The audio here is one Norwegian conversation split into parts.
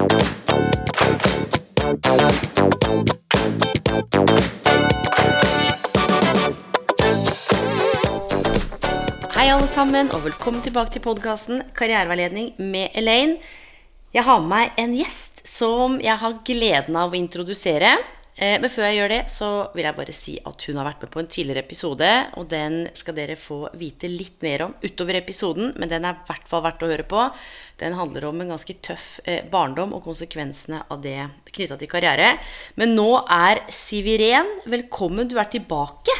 Hei alle sammen, og velkommen tilbake til podkasten Karriereveiledning med Elaine. Jeg har med meg en gjest som jeg har gleden av å introdusere. Eh, Men før jeg gjør det, så vil jeg bare si at hun har vært med på en tidligere episode. Og den skal dere få vite litt mer om utover episoden, men den er i hvert fall verdt å høre på. Den handler om en ganske tøff eh, barndom og konsekvensene av det knytta til karriere. Men nå er Siv Iren. Velkommen, du er tilbake.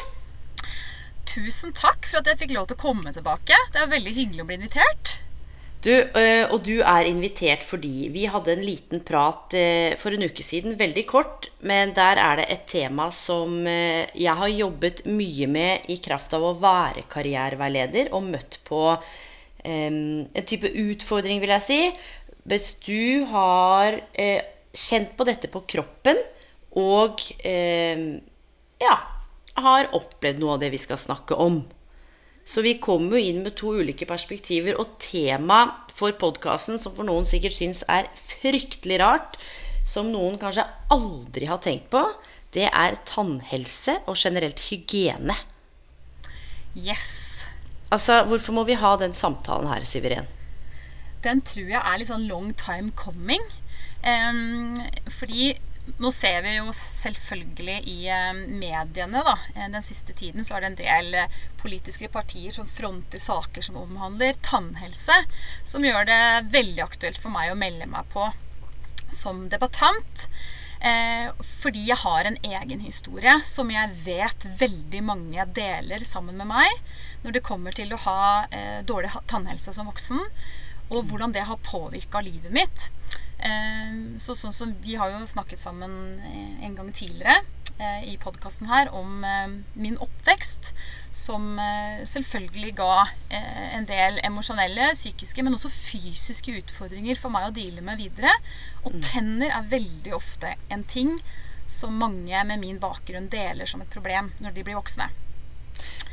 Tusen takk for at jeg fikk lov til å komme tilbake. Det er veldig hyggelig å bli invitert. Du, øh, og du er invitert fordi vi hadde en liten prat øh, for en uke siden, veldig kort, men der er det et tema som øh, jeg har jobbet mye med i kraft av å være karriereveileder og møtt på en type utfordring, vil jeg si. Hvis du har kjent på dette på kroppen og ja, har opplevd noe av det vi skal snakke om. Så vi kommer jo inn med to ulike perspektiver, og temaet for podkasten, som for noen sikkert syns er fryktelig rart, som noen kanskje aldri har tenkt på, det er tannhelse og generelt hygiene. Yes. Altså, hvorfor må vi ha den samtalen her, Siveren? Den tror jeg er litt sånn long time coming. Um, fordi nå ser vi jo selvfølgelig i eh, mediene da, eh, den siste tiden så er det en del eh, politiske partier som fronter saker som omhandler tannhelse, som gjør det veldig aktuelt for meg å melde meg på som debattant. Fordi jeg har en egen historie som jeg vet veldig mange deler sammen med meg når det kommer til å ha dårlig tannhelse som voksen, og hvordan det har påvirka livet mitt. Eh, så sånn som Vi har jo snakket sammen eh, en gang tidligere eh, i podkasten her om min oppvekst, som selvfølgelig ga en del emosjonelle, psykiske, men også fysiske utfordringer for meg å deale med videre. Og tenner er veldig ofte en ting som mange med min bakgrunn deler som et problem når de blir voksne.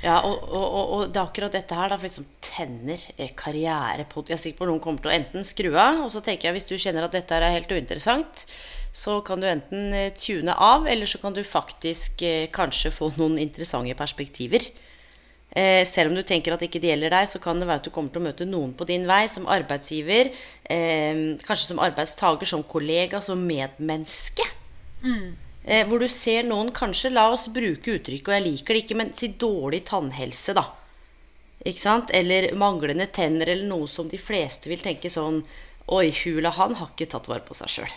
Ja, og, og, og, det er akkurat dette her, da, for liksom tenner, eh, karriere på. Jeg er sikker på at noen kommer til å enten skru av, og så tenker jeg hvis du kjenner at dette er helt uinteressant, så kan du enten eh, tune av, eller så kan du faktisk eh, kanskje få noen interessante perspektiver. Eh, selv om du tenker at ikke det gjelder deg, så kan det være at du kommer til å møte noen på din vei som arbeidsgiver, eh, kanskje som arbeidstaker, som kollega, som medmenneske. Eh, hvor du ser noen kanskje, la oss bruke uttrykket, og jeg liker det ikke, men si dårlig tannhelse, da. Ikke sant? Eller manglende tenner, eller noe som de fleste vil tenke sånn Oi, hula han har ikke tatt vare på seg sjøl.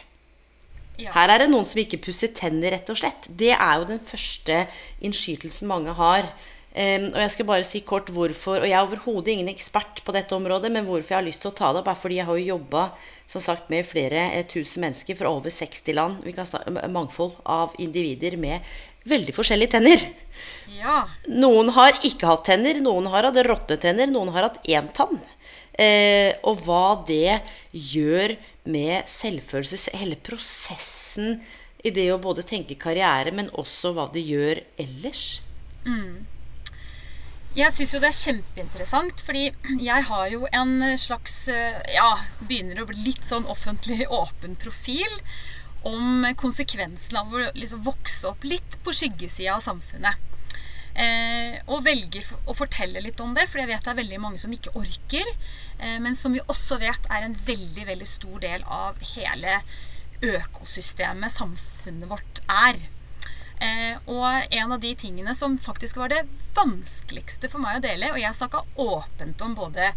Ja. Her er det noen som ikke pusser tenner, rett og slett. Det er jo den første innskytelsen mange har. Em, og jeg skal bare si kort hvorfor. Og jeg er overhodet ingen ekspert på dette området, men hvorfor jeg har lyst til å ta det opp, er fordi jeg har jo jobba som sagt med flere eh, tusen mennesker fra over 60 land. Vi kan snakke om mangfold av individer med veldig forskjellige tenner. Ja. Noen har ikke hatt tenner, noen har hatt rottetenner, noen har hatt én tann. Eh, og hva det gjør med selvfølelse, hele prosessen i det å både tenke karriere, men også hva det gjør ellers. Jeg syns jo det er kjempeinteressant, fordi jeg har jo en slags eh, Ja, begynner å bli litt sånn offentlig åpen profil om konsekvensen av å liksom vokse opp litt på skyggesida av samfunnet. Eh, og velger å fortelle litt om det, for jeg vet det er veldig mange som ikke orker. Eh, men som vi også vet er en veldig, veldig stor del av hele økosystemet samfunnet vårt er. Eh, og en av de tingene som faktisk var det vanskeligste for meg å dele, og jeg snakka åpent om både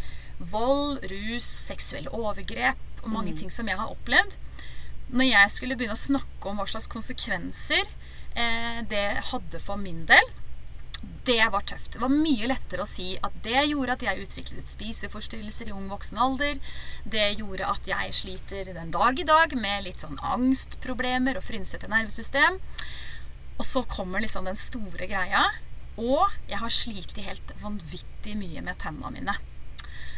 vold, rus, seksuelle overgrep og mange ting som jeg har opplevd. Når jeg skulle begynne å snakke om hva slags konsekvenser eh, det hadde for min del, det var tøft. Det var mye lettere å si at det gjorde at jeg utviklet spiseforstyrrelser i ung voksen alder. Det gjorde at jeg sliter den dag i dag med litt sånn angstproblemer og frynsete nervesystem. Og så kommer liksom den store greia. Og jeg har slitt helt vanvittig mye med tennene mine.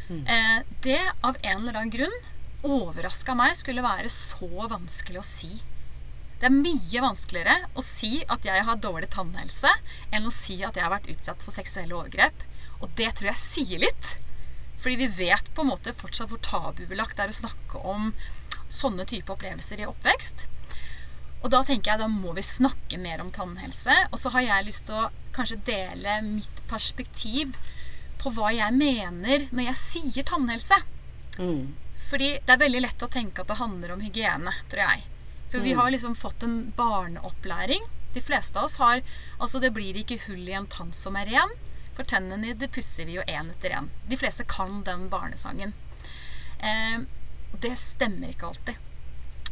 Mm. Eh, det av en eller annen grunn overraska meg skulle være så vanskelig å si. Det er mye vanskeligere å si at jeg har dårlig tannhelse, enn å si at jeg har vært utsatt for seksuelle overgrep. Og det tror jeg sier litt. Fordi vi vet på en måte fortsatt hvor tabubelagt det er å snakke om sånne type opplevelser i oppvekst. Og da tenker jeg da må vi snakke mer om tannhelse. Og så har jeg lyst til å kanskje dele mitt perspektiv på hva jeg mener når jeg sier tannhelse. Mm. Fordi det er veldig lett å tenke at det handler om hygiene, tror jeg. For vi mm. har liksom fått en barneopplæring. De fleste av oss har Altså, det blir ikke hull i en tann som er ren. For tennene det pusser vi jo én etter én. De fleste kan den barnesangen. Eh, det stemmer ikke alltid.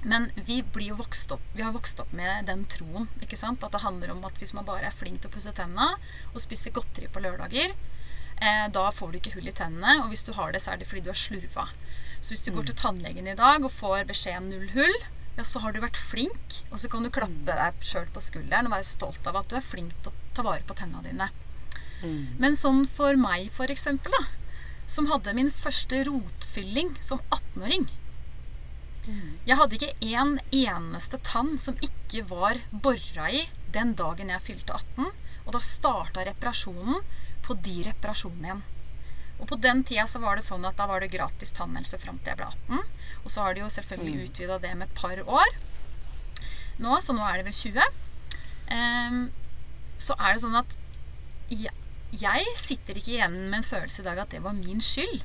Men vi, blir jo vokst opp, vi har vokst opp med den troen. ikke sant? At det handler om at hvis man bare er flink til å pusse tennene og spiser godteri på lørdager, eh, da får du ikke hull i tennene. Og hvis du har det, så er det fordi du har slurva. Så hvis du mm. går til tannlegen i dag og får beskjed null hull, ja, så har du vært flink. Og så kan du klappe mm. deg sjøl på skulderen og være stolt av at du er flink til å ta vare på tennene dine. Mm. Men sånn for meg, for eksempel, da, som hadde min første rotfylling som 18-åring mm. Jeg hadde ikke en eneste tann som ikke var bora i den dagen jeg fylte 18. Og da starta reparasjonen på de reparasjonene igjen. Og på den tida så var det sånn at da var det gratis tannhelse fram til jeg ble 18. Og så har de jo selvfølgelig mm. utvida det med et par år nå, så nå er det vel 20. Um, ehm, så er det sånn at jeg, jeg, sitter ikke igjen med en følelse i dag at det var min skyld.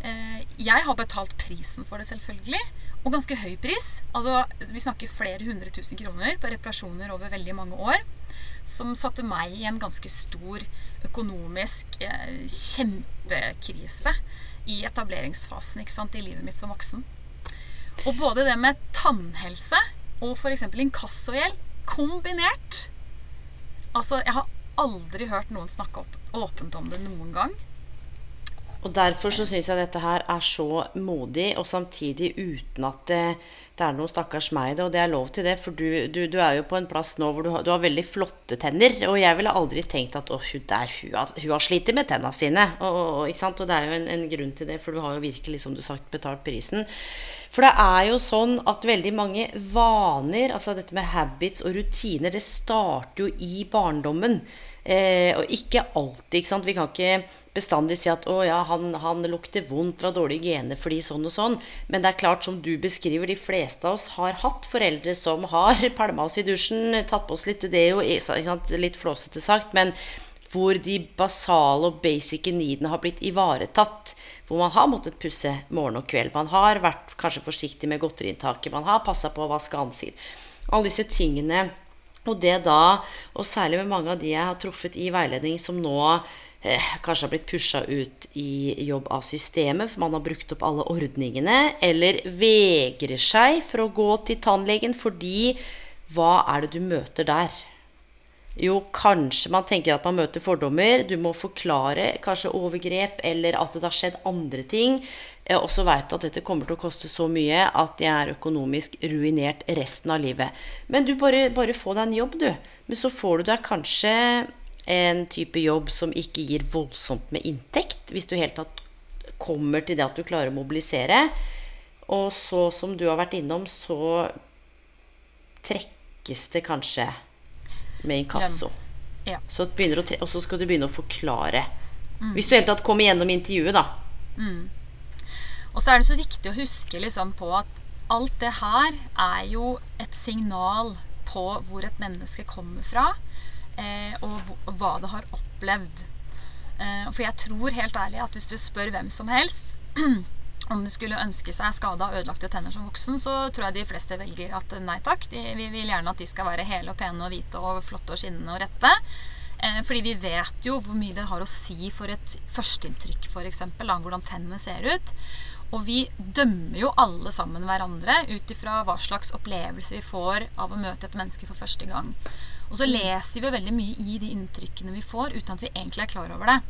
Uh, jeg har betalt prisen for det, selvfølgelig. Og ganske høy pris. Altså, vi snakker flere hundre tusen kroner på reparasjoner over veldig mange år. Som satte meg i en ganske stor økonomisk eh, kjempekrise i etableringsfasen sant, i livet mitt som voksen. Og både det med tannhelse og f.eks. inkassogjeld kombinert Altså, jeg har aldri hørt noen snakke opp, åpent om det noen gang. Og Derfor så syns jeg dette her er så modig, og samtidig uten at det, det er noe stakkars meg i det, og det er lov til det. For du, du, du er jo på en plass nå hvor du har, du har, veldig flotte tenner. Og jeg ville aldri tenkt at å, hun der, hun har, hun har slitt med tennene sine. Og, og, og, det er jo en, en, grunn til det, for du har jo virkelig, som du sagt, betalt prisen. For det er jo sånn at veldig mange vaner, altså dette med habits og rutiner, det starter jo i barndommen. Eh, og ikke alltid. ikke sant? Vi kan ikke bestandig si at 'å ja, han, han lukter vondt av dårlige gener fordi sånn og sånn'. Men det er klart, som du beskriver, de fleste av oss har hatt foreldre som har pælma oss i dusjen, tatt på oss litt deo, litt flåsete sagt, men hvor de basale og basic needene har blitt ivaretatt. Hvor man har måttet pusse morgen og kveld. Man har vært kanskje forsiktig med godteriinntaket. Man har passa på å vaske ansikt. Alle disse tingene. Og det da, og særlig med mange av de jeg har truffet i veiledning som nå eh, kanskje har blitt pusha ut i jobb av systemet, for man har brukt opp alle ordningene, eller vegrer seg for å gå til tannlegen fordi hva er det du møter der? Jo, kanskje man tenker at man møter fordommer. Du må forklare kanskje overgrep, eller at det har skjedd andre ting. Eh, også veit at dette kommer til å koste så mye at jeg er økonomisk ruinert resten av livet. Men du bare, bare få deg en jobb, du. Men så får du deg kanskje en type jobb som ikke gir voldsomt med inntekt, hvis du helt tatt kommer til det at du klarer å mobilisere. Og så, som du har vært innom, så trekkes det kanskje med inkasso. Ja. Så og så skal du begynne å forklare. Mm. Hvis du helt tatt kommer gjennom intervjuet, da. Mm. Og så er det så viktig å huske liksom på at alt det her er jo et signal på hvor et menneske kommer fra, eh, og, hva det har opplevd. Eh, for jeg tror helt ærlig at hvis du spør hvem som helst om de skulle ønske seg skada og ødelagte tenner som voksen, så tror jeg de fleste velger at nei takk. De, vi vil gjerne at de skal være hele og pene og hvite og flotte og skinnende og rette. Eh, fordi vi vet jo hvor mye det har å si for et førsteinntrykk, f.eks. Hvordan tennene ser ut. Og vi dømmer jo alle sammen hverandre ut ifra hva slags opplevelse vi får av å møte et menneske for første gang. Og så leser vi veldig mye i de inntrykkene vi får, uten at vi egentlig er klar over det.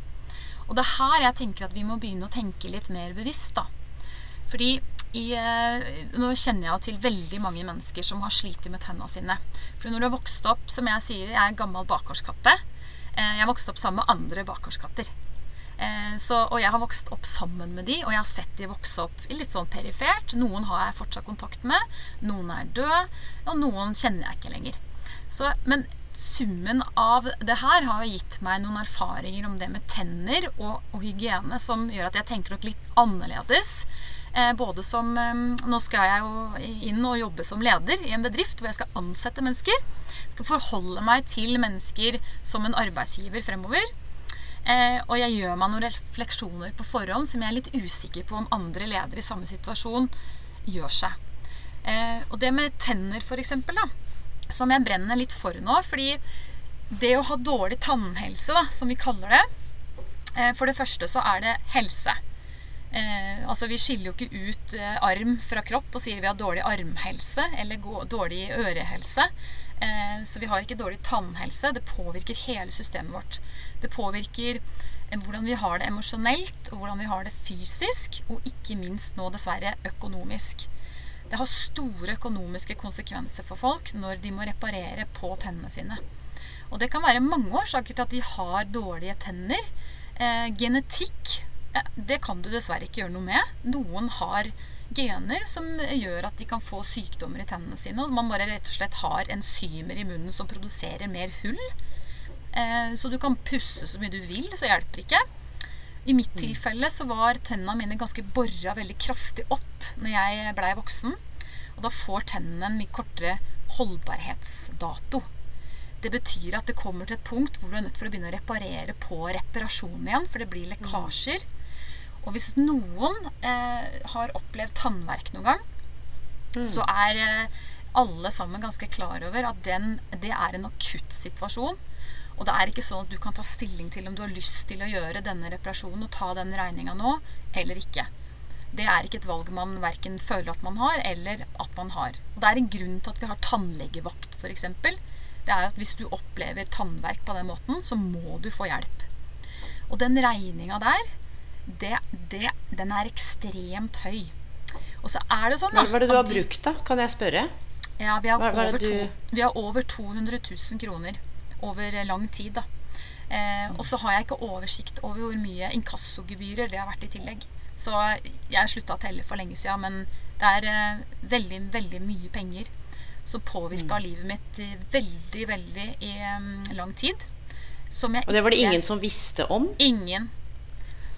Og det er her jeg tenker at vi må begynne å tenke litt mer bevisst, da. Fordi i, eh, nå kjenner jeg til veldig mange mennesker som har slitt med tennene sine. For når du har vokst opp, som jeg sier, jeg er en gammel bakgårdskatte. Eh, jeg har vokst opp sammen med andre bakgårdskatter. Eh, så, og jeg har vokst opp sammen med de, og jeg har sett de vokse opp litt sånn perifert. Noen har jeg fortsatt kontakt med, noen er døde, og noen kjenner jeg ikke lenger. Så, men summen av det her har gitt meg noen erfaringer om det med tenner og, og hygiene som gjør at jeg tenker nok litt annerledes. Eh, både som eh, Nå skal jeg jo inn og jobbe som leder i en bedrift hvor jeg skal ansette mennesker. Skal forholde meg til mennesker som en arbeidsgiver fremover. Eh, og jeg gjør meg noen refleksjoner på forhånd som jeg er litt usikker på om andre ledere i samme situasjon gjør seg. Eh, og det med tenner, da som jeg brenner litt for nå. Fordi det å ha dårlig tannhelse, da, som vi kaller det eh, For det første så er det helse. Eh, altså Vi skiller jo ikke ut eh, arm fra kropp og sier vi har dårlig armhelse eller dårlig ørehelse. Eh, så vi har ikke dårlig tannhelse. Det påvirker hele systemet vårt. Det påvirker eh, hvordan vi har det emosjonelt, og hvordan vi har det fysisk, og ikke minst nå dessverre økonomisk. Det har store økonomiske konsekvenser for folk når de må reparere på tennene sine. Og det kan være mange årsaker til at de har dårlige tenner. Eh, genetikk det kan du dessverre ikke gjøre noe med. Noen har gener som gjør at de kan få sykdommer i tennene sine. Og man bare rett og slett har enzymer i munnen som produserer mer hull. Eh, så du kan pusse så mye du vil, så hjelper ikke. I mitt tilfelle så var tennene mine ganske bora veldig kraftig opp når jeg blei voksen. Og da får tennene en mye kortere holdbarhetsdato. Det betyr at det kommer til et punkt hvor du er nødt for å begynne å reparere på reparasjonen igjen, for det blir lekkasjer. Og hvis noen eh, har opplevd tannverk noen gang, mm. så er eh, alle sammen ganske klar over at den, det er en akutt situasjon. Og det er ikke sånn at du kan ta stilling til om du har lyst til å gjøre denne reparasjonen og ta den regninga nå, eller ikke. Det er ikke et valg man verken føler at man har, eller at man har. Og det er en grunn til at vi har tannlegevakt, f.eks. Det er at hvis du opplever tannverk på den måten, så må du få hjelp. Og den regninga der, det, det, den er ekstremt høy. Og så er det sånn da, Hva er det du har brukt, da? Kan jeg spørre? Ja, vi har, over, to, vi har over 200 000 kroner over lang tid. da. Eh, og så har jeg ikke oversikt over hvor mye inkassogebyrer det har vært i tillegg. Så jeg slutta å telle for lenge siden, men det er eh, veldig, veldig mye penger som påvirka mm. livet mitt veldig, veldig i um, lang tid. og det var det ingen som visste om? Ingen.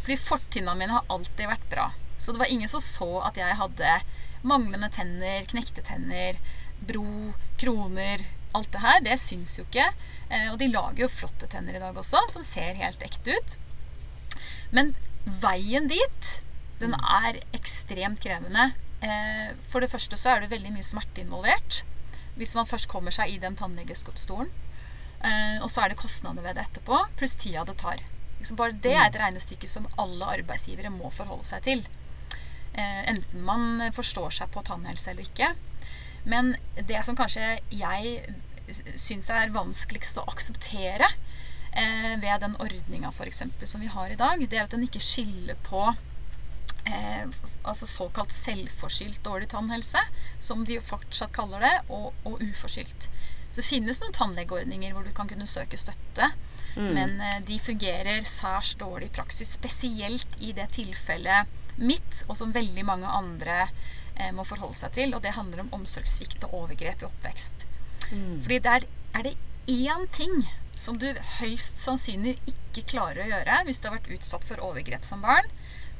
Fordi fortinnene mine har alltid vært bra. Så det var ingen som så at jeg hadde manglende tenner, knekte tenner, bro, kroner, alt det her. Det syns jo ikke. Eh, og de lager jo flotte tenner i dag også, som ser helt ekte ut. Men veien dit, den er ekstremt krevende. Eh, for det første så er det veldig mye smerte involvert. Hvis man først kommer seg i den tannlegestolen. Eh, og så er det kostnader ved det etterpå, pluss tida det tar. Bare det er et regnestykke som alle arbeidsgivere må forholde seg til. Enten man forstår seg på tannhelse eller ikke. Men det som kanskje jeg syns er vanskeligst å akseptere eh, ved den ordninga som vi har i dag, det er at den ikke skiller på eh, altså såkalt selvforskyldt dårlig tannhelse, som de jo fortsatt kaller det, og, og uforskyldt. Så det finnes noen tannlegeordninger hvor du kan kunne søke støtte. Mm. Men eh, de fungerer særs dårlig i praksis, spesielt i det tilfellet mitt, og som veldig mange andre eh, må forholde seg til. Og det handler om omsorgssvikt og overgrep i oppvekst. Mm. Fordi der er det én ting som du høyst sannsynlig ikke klarer å gjøre hvis du har vært utsatt for overgrep som barn,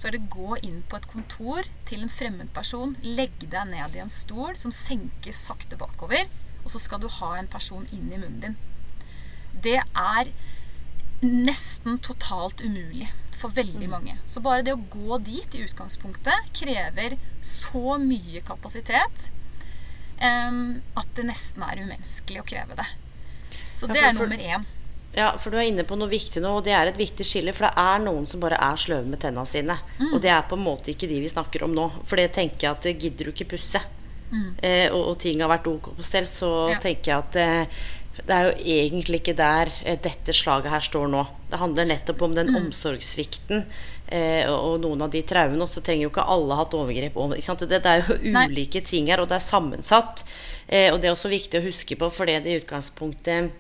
så er det gå inn på et kontor til en fremmed person, legge deg ned i en stol som senkes sakte bakover, og så skal du ha en person inn i munnen din. Det er nesten totalt umulig for veldig mm. mange. Så bare det å gå dit i utgangspunktet krever så mye kapasitet at det nesten er umenneskelig å kreve det. Så det er nummer én. Ja, for du er inne på noe viktig nå, og det er et viktig skille. For det er noen som bare er sløve med tenna sine. Mm. Og det er på en måte ikke de vi snakker om nå. For det tenker jeg at det gidder du ikke pusse. Eh, og, og ting har vært ok på stell, så Mm. Ja. tenker jeg at eh, det er jo egentlig ikke der eh, dette slaget her står nå. Det handler nettopp om den Mm. omsorgssvikten. Eh, og, noen av de traumene. Og så trenger jo ikke alle hatt overgrep. Sant? Det, det er jo Nei. ulike ting her, og det er sammensatt. Eh, og det er også viktig å huske på, for det i utgangspunktet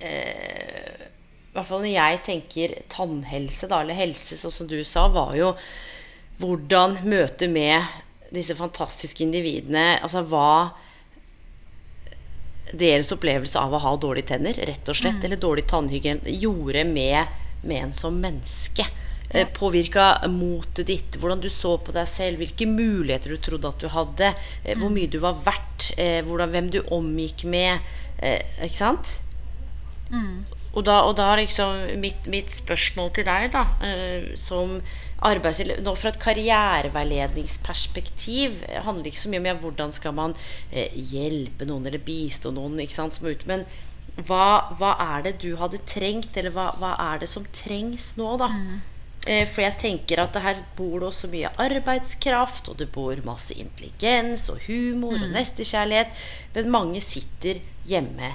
i hvert fall når jeg tenker tannhelse, da, eller helse, sånn som du sa, var jo hvordan møtet med disse fantastiske individene Altså hva deres opplevelse av å ha dårlige tenner, rett og slett, eller dårlig tannhygiene, gjorde med, med en som menneske. Ja. Påvirka motet ditt, hvordan du så på deg selv, hvilke muligheter du trodde at du hadde, mm. hvor mye du var verdt, eh, hvordan, hvem du omgikk med. Eh, ikke sant? Og da, og da liksom mitt, mitt spørsmål til deg, da, eh, som Nå fra et karriereveiledningsperspektiv handler det ikke så mye om ja, hvordan skal man eh, hjelpe noen eller bistå noen ikke sant, som er ute, men hva, hva er det du hadde trengt, eller hva, hva er det som trengs nå, da? Eh, for jeg tenker at her bor det også mye arbeidskraft, og det bor masse intelligens og humor og nestekjærlighet, men mange sitter hjemme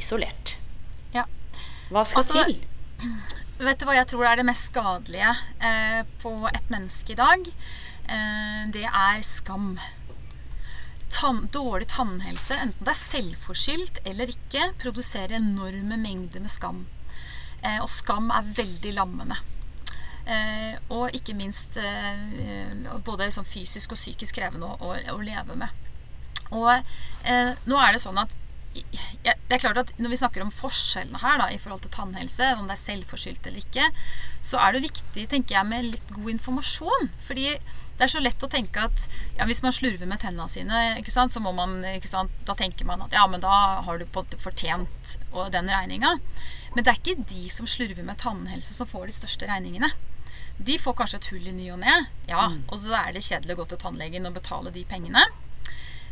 isolert. Ja. Hva skal Altså, til? Vet du hva jeg tror er det mest skadelige eh, på et menneske i dag? Eh, det er skam. Tann, dårlig tannhelse, enten det er selvforskyldt eller ikke, produserer enorme mengder med skam. Eh, og skam er veldig lammende. Eh, og ikke minst eh, både liksom fysisk og psykisk krevende å, å, å leve med. Og eh, nå er det sånn at det er klart at Når vi snakker om forskjellene her da, i forhold til tannhelse, om det er selvforskyldt eller ikke, så er det viktig tenker jeg, med litt god informasjon. Fordi det er så lett å tenke at ja, hvis man slurver med tennene sine, sant, så må man, sant, da tenker man at ja, men da har du på en måte fortjent den regninga. Men det er ikke de som slurver med tannhelse, som får de største regningene. De får kanskje et hull i ny og ne, ja, og så er det kjedelig å gå til tannlegen og betale de pengene.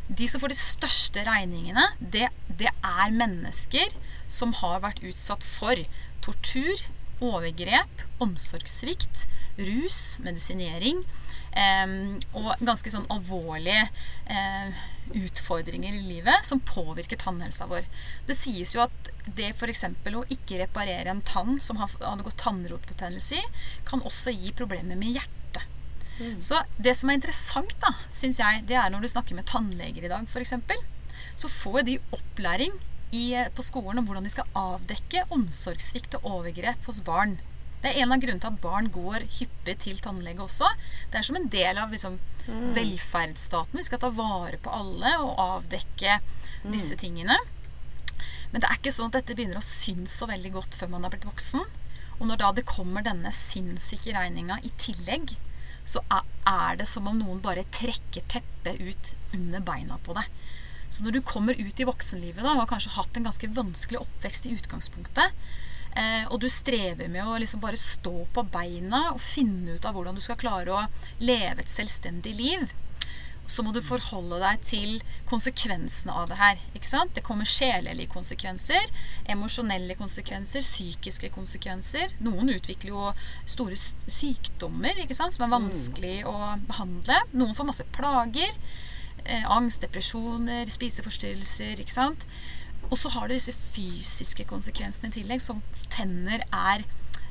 De som får de største regningene, det, det er mennesker som har vært utsatt for tortur, overgrep, omsorgssvikt, rus, medisinering eh, og ganske sånn alvorlige eh, utfordringer i livet som påvirker tannhelsa vår. Det sies jo at det f.eks. å ikke reparere en tann som har hadde gått tannrotbetennelse i, kan også gi problemer med hjertet. Så det som er interessant, da, syns jeg, det er når du snakker med tannleger i dag, f.eks. Så får de opplæring i, på skolen om hvordan de skal avdekke omsorgssvikt og overgrep hos barn. Det er en av grunnene til at barn går hyppig til tannlege også. Det er som en del av liksom, velferdsstaten. Vi skal ta vare på alle og avdekke disse tingene. Men det er ikke sånn at dette begynner å synes så veldig godt før man er blitt voksen. Og når da det kommer denne sinnssyke regninga i tillegg, så er- det som om noen bare trekker teppet ut under beina på deg. Så når du kommer ut i voksenlivet da, og har kanskje hatt en ganske vanskelig oppvekst i utgangspunktet, eh, og du strever med å liksom bare stå på beina og finne ut av hvordan du skal klare å leve et selvstendig liv, så må du forholde deg til konsekvensene av det her. Ikke sant? Det kommer sjelelige konsekvenser, emosjonelle konsekvenser, psykiske konsekvenser. Noen utvikler jo store sykdommer ikke sant? som er vanskelig å behandle. Noen får masse plager. Eh, angst, depresjoner, spiseforstyrrelser. ikke sant? Og så har du disse fysiske konsekvensene i tillegg, som tenner er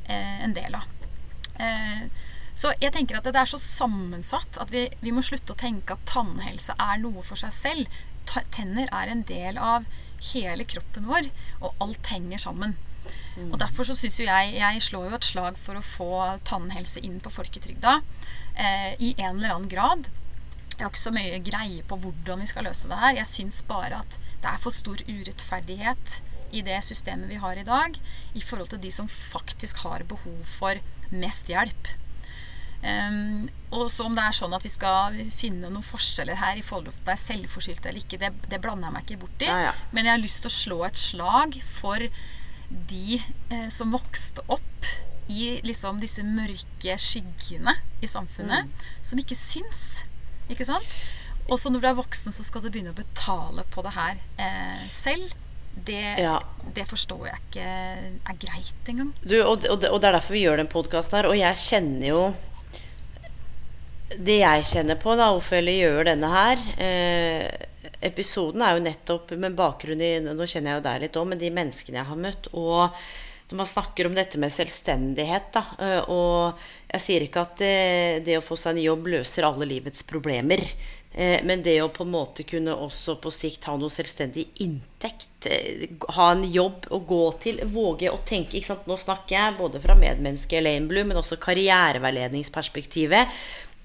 eh, en del av. Eh, så jeg tenker at det er så sammensatt at vi, vi må slutte å tenke at tannhelse er noe for seg selv. Tenner er en del av hele kroppen vår, og alt henger sammen. Og Derfor så syns jo jeg Jeg slår jo et slag for å få tannhelse inn på folketrygda eh, i en eller annen grad. Jeg har ikke så mye greie på hvordan vi skal løse det her. Jeg syns bare at det er for stor urettferdighet i det systemet vi har i dag, i forhold til de som faktisk har behov for mest hjelp. Ehm, og så om det er sånn at vi skal finne noen forskjeller her i forhold til at det er selvforskyldt eller ikke, det, det blander jeg meg ikke borti. Ja, ja. Men jeg har lyst til å slå et slag for de eh, som vokste opp i liksom disse mørke skyggene i samfunnet, som ikke syns. Ikke sant? Og så når du er voksen, så skal du begynne å betale på det her eh, selv. det, ja. det, forstår jeg ikke er greit engang. Du, og, og, og det er derfor vi gjør den podkasten her. Og jeg kjenner jo Det jeg kjenner på, da, hvorfor jeg gjør denne her eh, Episoden er jo nettopp med bakgrunn i Nå kjenner jeg jo deg litt òg, men de menneskene jeg har møtt. Og når man snakker om dette med selvstendighet, da, eh, og jeg sier ikke at det, det, å få seg en jobb løser alle livets problemer. Eh, men det å på en måte kunne også på sikt ha noe selvstendig inntekt, eh, ha en jobb å gå til, våge å tenke Nå snakker jeg både fra medmennesket Elaine Blue, men også karriereveiledningsperspektivet.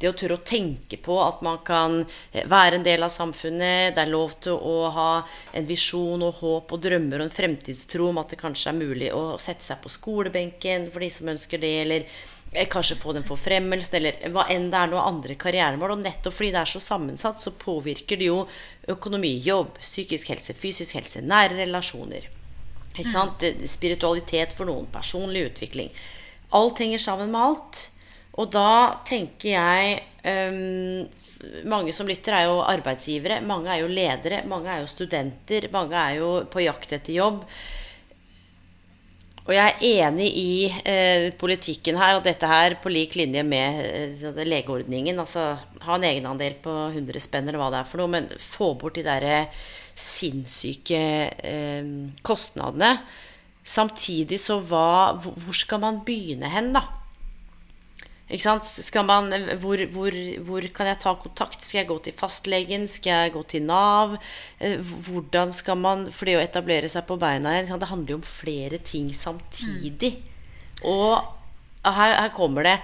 Det å tørre å tenke på at man kan eh, være en del av samfunnet. Det er lov til å ha en visjon og håp og drømmer og en fremtidstro om at det kanskje er mulig å sette seg på skolebenken for de som ønsker det, eller Eh, kanskje få den forfremmelsen, eller hva enn det er noe andre karrieremål. Og nettopp fordi det er så sammensatt, så påvirker det jo økonomi, jobb, psykisk helse, fysisk helse, nære relasjoner. Ikke mm. sant? Spiritualitet for noen, personlig utvikling. Alt henger sammen med alt. Og da tenker jeg um, Mange som lytter, er jo arbeidsgivere. Mange er jo ledere. Mange er jo studenter. Mange er jo på jakt etter jobb. Og jeg er enig i eh, politikken her, og dette her på lik linje med eh, legeordningen. Altså ha en egenandel på 100 spenn eller hva det er for noe, men få bort de derre sinnssyke eh, kostnadene. Samtidig så hva Hvor skal man begynne hen, da? Ikke sant? Man, hvor, hvor, hvor, kan jeg ta kontakt? Skal jeg gå til fastlegen? Skal jeg gå til Nav? Eh, hvordan skal man For det å etablere seg på beina igjen, det handler jo om flere ting samtidig. Mm. Og her, her, kommer det.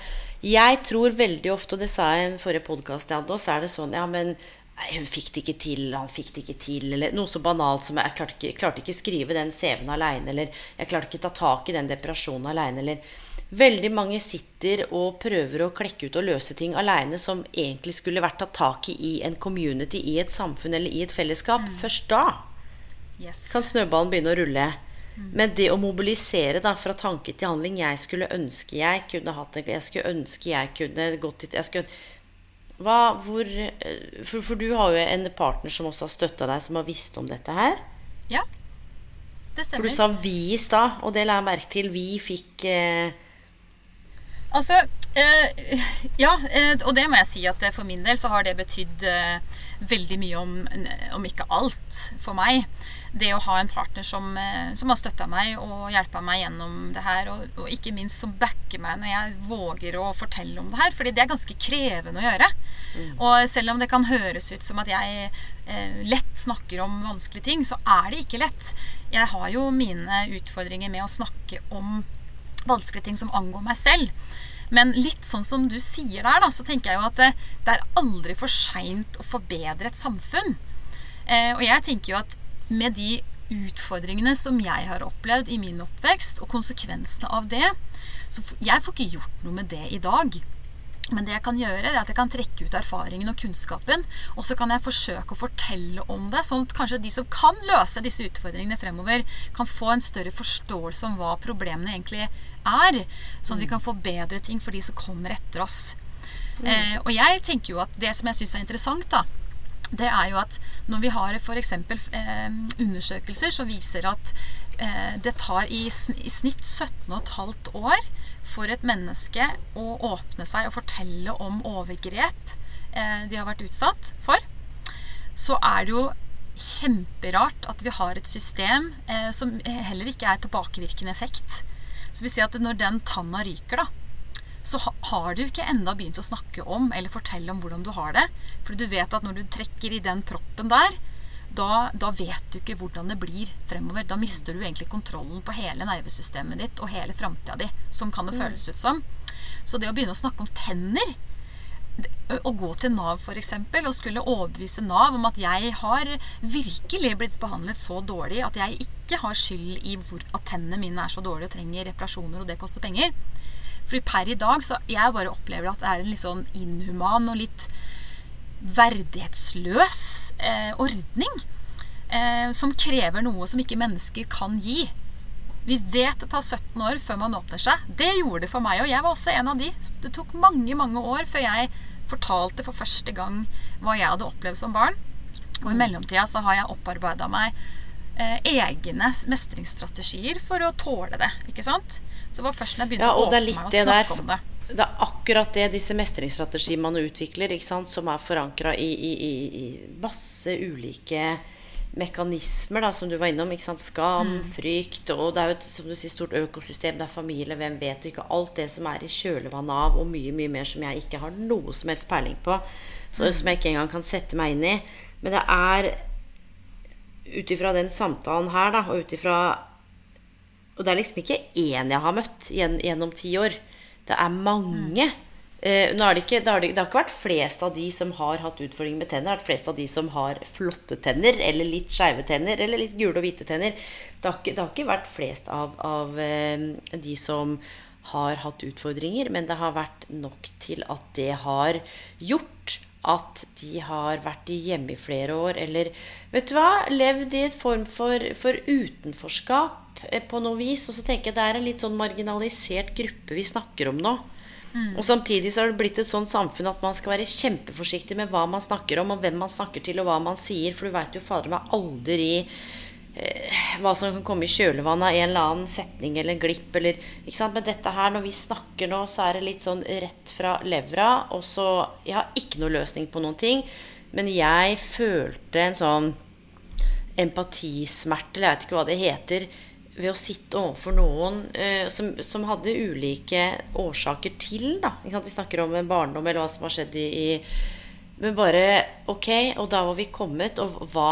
Jeg tror veldig ofte, og det sa jeg i en forrige podkast jeg hadde, er det sånn Ja, men Nei, hun fikk det ikke til, han fikk det ikke til, eller noe så banalt som jeg klarte ikke, klarte ikke skrive den CV-en aleine, eller jeg klarte ikke ta tak i den depresjonen aleine, eller Veldig mange sitter og prøver å klekke ut og løse ting aleine som egentlig skulle vært tatt tak i i en community, i et samfunn eller i et fellesskap. Mm. Først da yes. kan snøballen begynne å rulle. Mm. Men det å mobilisere da, fra tanke til handling Jeg skulle ønske jeg kunne hatt det. Jeg skulle ønske jeg kunne gått dit jeg skulle, hva, hvor, eh, for, for, du har jo en partner som også har støtta deg, som har visst om dette her. Ja, det stemmer. For du sa 'vi' i stad, og det la jeg merke til. Vi fikk eh, Altså, eh, ja, øh, og det må jeg si at for min del så har det betydd eh, veldig mye om, om, ikke alt for meg. Det å ha en partner som, som har støtta meg og hjelpa meg gjennom det her, og, og, ikke minst som backer meg når jeg våger å fortelle om det her. Fordi det er ganske krevende å gjøre. Mm. Og selv om det kan høres ut som at jeg lett snakker om vanskelige ting, så er det ikke lett. Jeg har jo mine utfordringer med å snakke om vanskelige ting som angår meg selv. Men litt sånn som du sier der, da, så tenker jeg jo at det, det er aldri for seint å forbedre et samfunn. Eh, og jeg tenker jo at med de utfordringene som jeg har opplevd i min oppvekst, og konsekvensene av det Så jeg får ikke gjort noe med det i dag. Men det jeg kan gjøre, er at jeg kan trekke ut erfaringen og kunnskapen. Og så kan jeg forsøke å fortelle om det, sånn at kanskje de som kan løse disse utfordringene fremover, kan få en større forståelse om hva problemene egentlig er. Sånn at vi kan få bedre ting for de som kommer etter oss. Eh, og jeg tenker jo at det som jeg syns er interessant, da, det er jo at når vi har f.eks. Eh, undersøkelser som viser at eh, det tar i, i snitt 17,5 år for et menneske å åpne seg og fortelle om overgrep eh, de har vært utsatt for, så er det jo kjemperart at vi har et system eh, som heller ikke er tilbakevirkende effekt. Så vi sier at når den tanna ryker, da, så har du ikke enda begynt å snakke om eller fortelle om hvordan du har det. For du vet at når du trekker i den proppen der, da, da, vet du ikke hvordan det blir fremover. Da mister du egentlig kontrollen på hele nervesystemet ditt og hele framtida di. Sånn kan det mm. føles ut som. Så det å begynne å snakke om tenner å gå til Nav for eksempel, og skulle overbevise Nav om at jeg har virkelig blitt behandlet så dårlig at jeg ikke har skyld i hvor, at tennene mine er så dårlige og trenger reparasjoner, og det koster penger. Fordi per i dag så jeg bare opplever at det er en litt sånn inhuman og litt verdighetsløs eh, ordning eh, som krever noe som ikke mennesker kan gi. Vi vet det tar 17 år før man åpner seg. Det gjorde det for meg, og jeg var også en av de. Det tok mange, mange år før jeg fortalte for første gang hva jeg hadde opplevd som barn. Og i mellomtida så har jeg opparbeida meg eh, egne mestringsstrategier for å tåle det. ikke sant? Så det var først når jeg begynte Ja, å åpne meg og snakke der om det. Det er akkurat det disse mestringsstrategier man utvikler, ikke sant, som er forankra i, i, i, i masse ulike mekanismer, da, som du var innom. Skam, Mm. frykt, og det er jo et som du sier, stort økosystem. Det er familie, hvem vet, og ikke alt det som er i kjølvannet av, og mye, mye mer som jeg ikke har noe som helst peiling på. Så, Mm. Som jeg ikke engang kan sette meg inn i. Men det er ut ifra den samtalen her, da, og ut ifra og det er liksom ikke én jeg har møtt gjennom ti år. Det er mange. Eh, nå er det, ikke, det, har det, det har ikke vært flest av de som har hatt utfordringer med tenner. Det har vært flest av de som har flotte tenner, eller litt skeive tenner, eller litt gule og hvite tenner. Det har ikke, det har ikke vært flest av, av eh, de som har hatt utfordringer, men det har vært nok til at det har gjort at de har vært hjemme i flere år, eller vet du hva, levd i en form for, for utenforskap eh, på noe vis. Og så tenker jeg det er en litt sånn marginalisert gruppe vi snakker om nå. Og samtidig så har det blitt et sånt samfunn at man skal være kjempeforsiktig med hva man snakker om, og hvem man snakker til, og hva man sier, for du veit jo fader meg aldri eh, hva som kan komme i kjølvannet av en eller annen setning eller glipp. Eller, ikke sant? Men dette her, når vi snakker nå, så er det litt sånn rett fra levra. Og så Jeg har ikke noe løsning på noen ting, men jeg følte en sånn empatismerte, eller jeg vet ikke hva det heter, ved å sitte overfor noen eh, som, som hadde ulike årsaker til, da. Vi snakker om en barndom eller hva som har skjedd i, i men bare Ok, og da var vi kommet, og hva,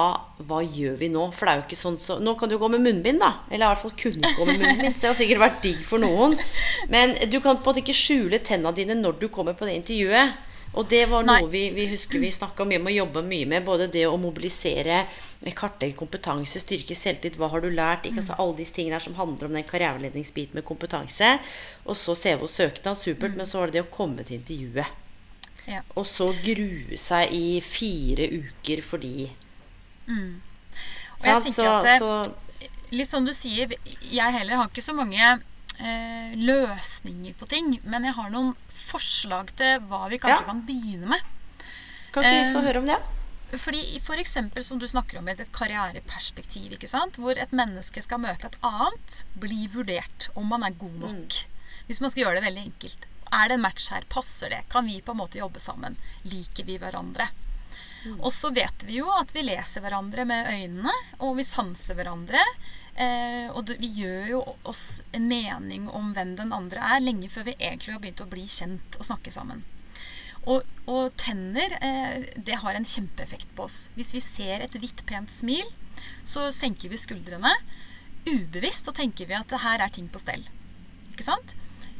hva gjør vi nå? For det er jo ikke sånn så Nå kan du gå med munnbind, da. Eller i hvert fall kunne gå med munnbind. Det har sikkert vært digg for noen. Men du kan på en måte ikke skjule tenna dine når du kommer på det intervjuet. Og det var noe vi, vi husker vi snakka mye om og jobba mye med. Både det å mobilisere, kartlegge kompetanse, styrke selvtillit. Hva har du lært? Ikke? Altså, alle disse tingene som handler om den karriereledningsbiten med kompetanse. Og så CV og søknad, supert. Men så var det det å komme til intervjuet. Ja. Og så grue seg i fire uker fordi Og jeg tenker så, at så litt som du sier, jeg heller har ikke så mange eh, løsninger på ting. Men jeg har noen forslag til hva vi kanskje Ja. kan begynne med. kan ikke vi få Eh, høre om det? Fordi for eksempel som du snakker om et karriereperspektiv, hvor et menneske skal møte et annet, bli vurdert om man er god nok. Hvis man skal gjøre det veldig enkelt. Er det en match her? Passer det? Kan vi på en måte jobbe sammen? Liker vi hverandre? Og så vet vi jo at vi leser hverandre med øynene, og vi sanser hverandre. Eh, og det, vi gjør jo oss en mening om hvem den andre er, lenge før vi egentlig har begynt å bli kjent og snakke sammen. Og, og tenner, eh, det har en kjempeeffekt på oss. Hvis vi ser et hvitt, pent smil, så senker vi skuldrene. Ubevisst og tenker vi at her er ting på stell. Ikke sant?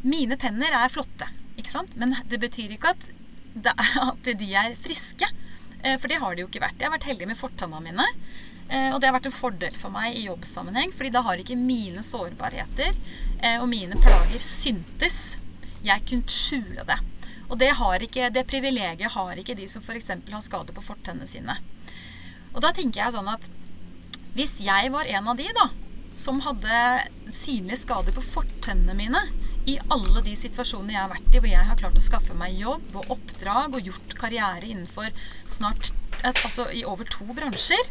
Mine tenner er flotte, ikke sant? men det betyr ikke at, at de er friske. Eh, For det har de jo ikke vært. Jeg har vært heldig med fortanna mine. Eh, Og det har vært en fordel for meg i jobbsammenheng, fordi da har ikke mine sårbarheter eh, og mine plager syntes. Jeg kunne skjule det. Og det, ikke, det privilegiet har ikke de som f.eks. har skade på fortennene sine. Og da tenker jeg sånn at hvis jeg var en av de da, som hadde synlige skader på fortennene mine i alle de situasjonene jeg har vært i, hvor jeg har klart å skaffe meg jobb og oppdrag og gjort karriere innenfor snart altså i over to bransjer,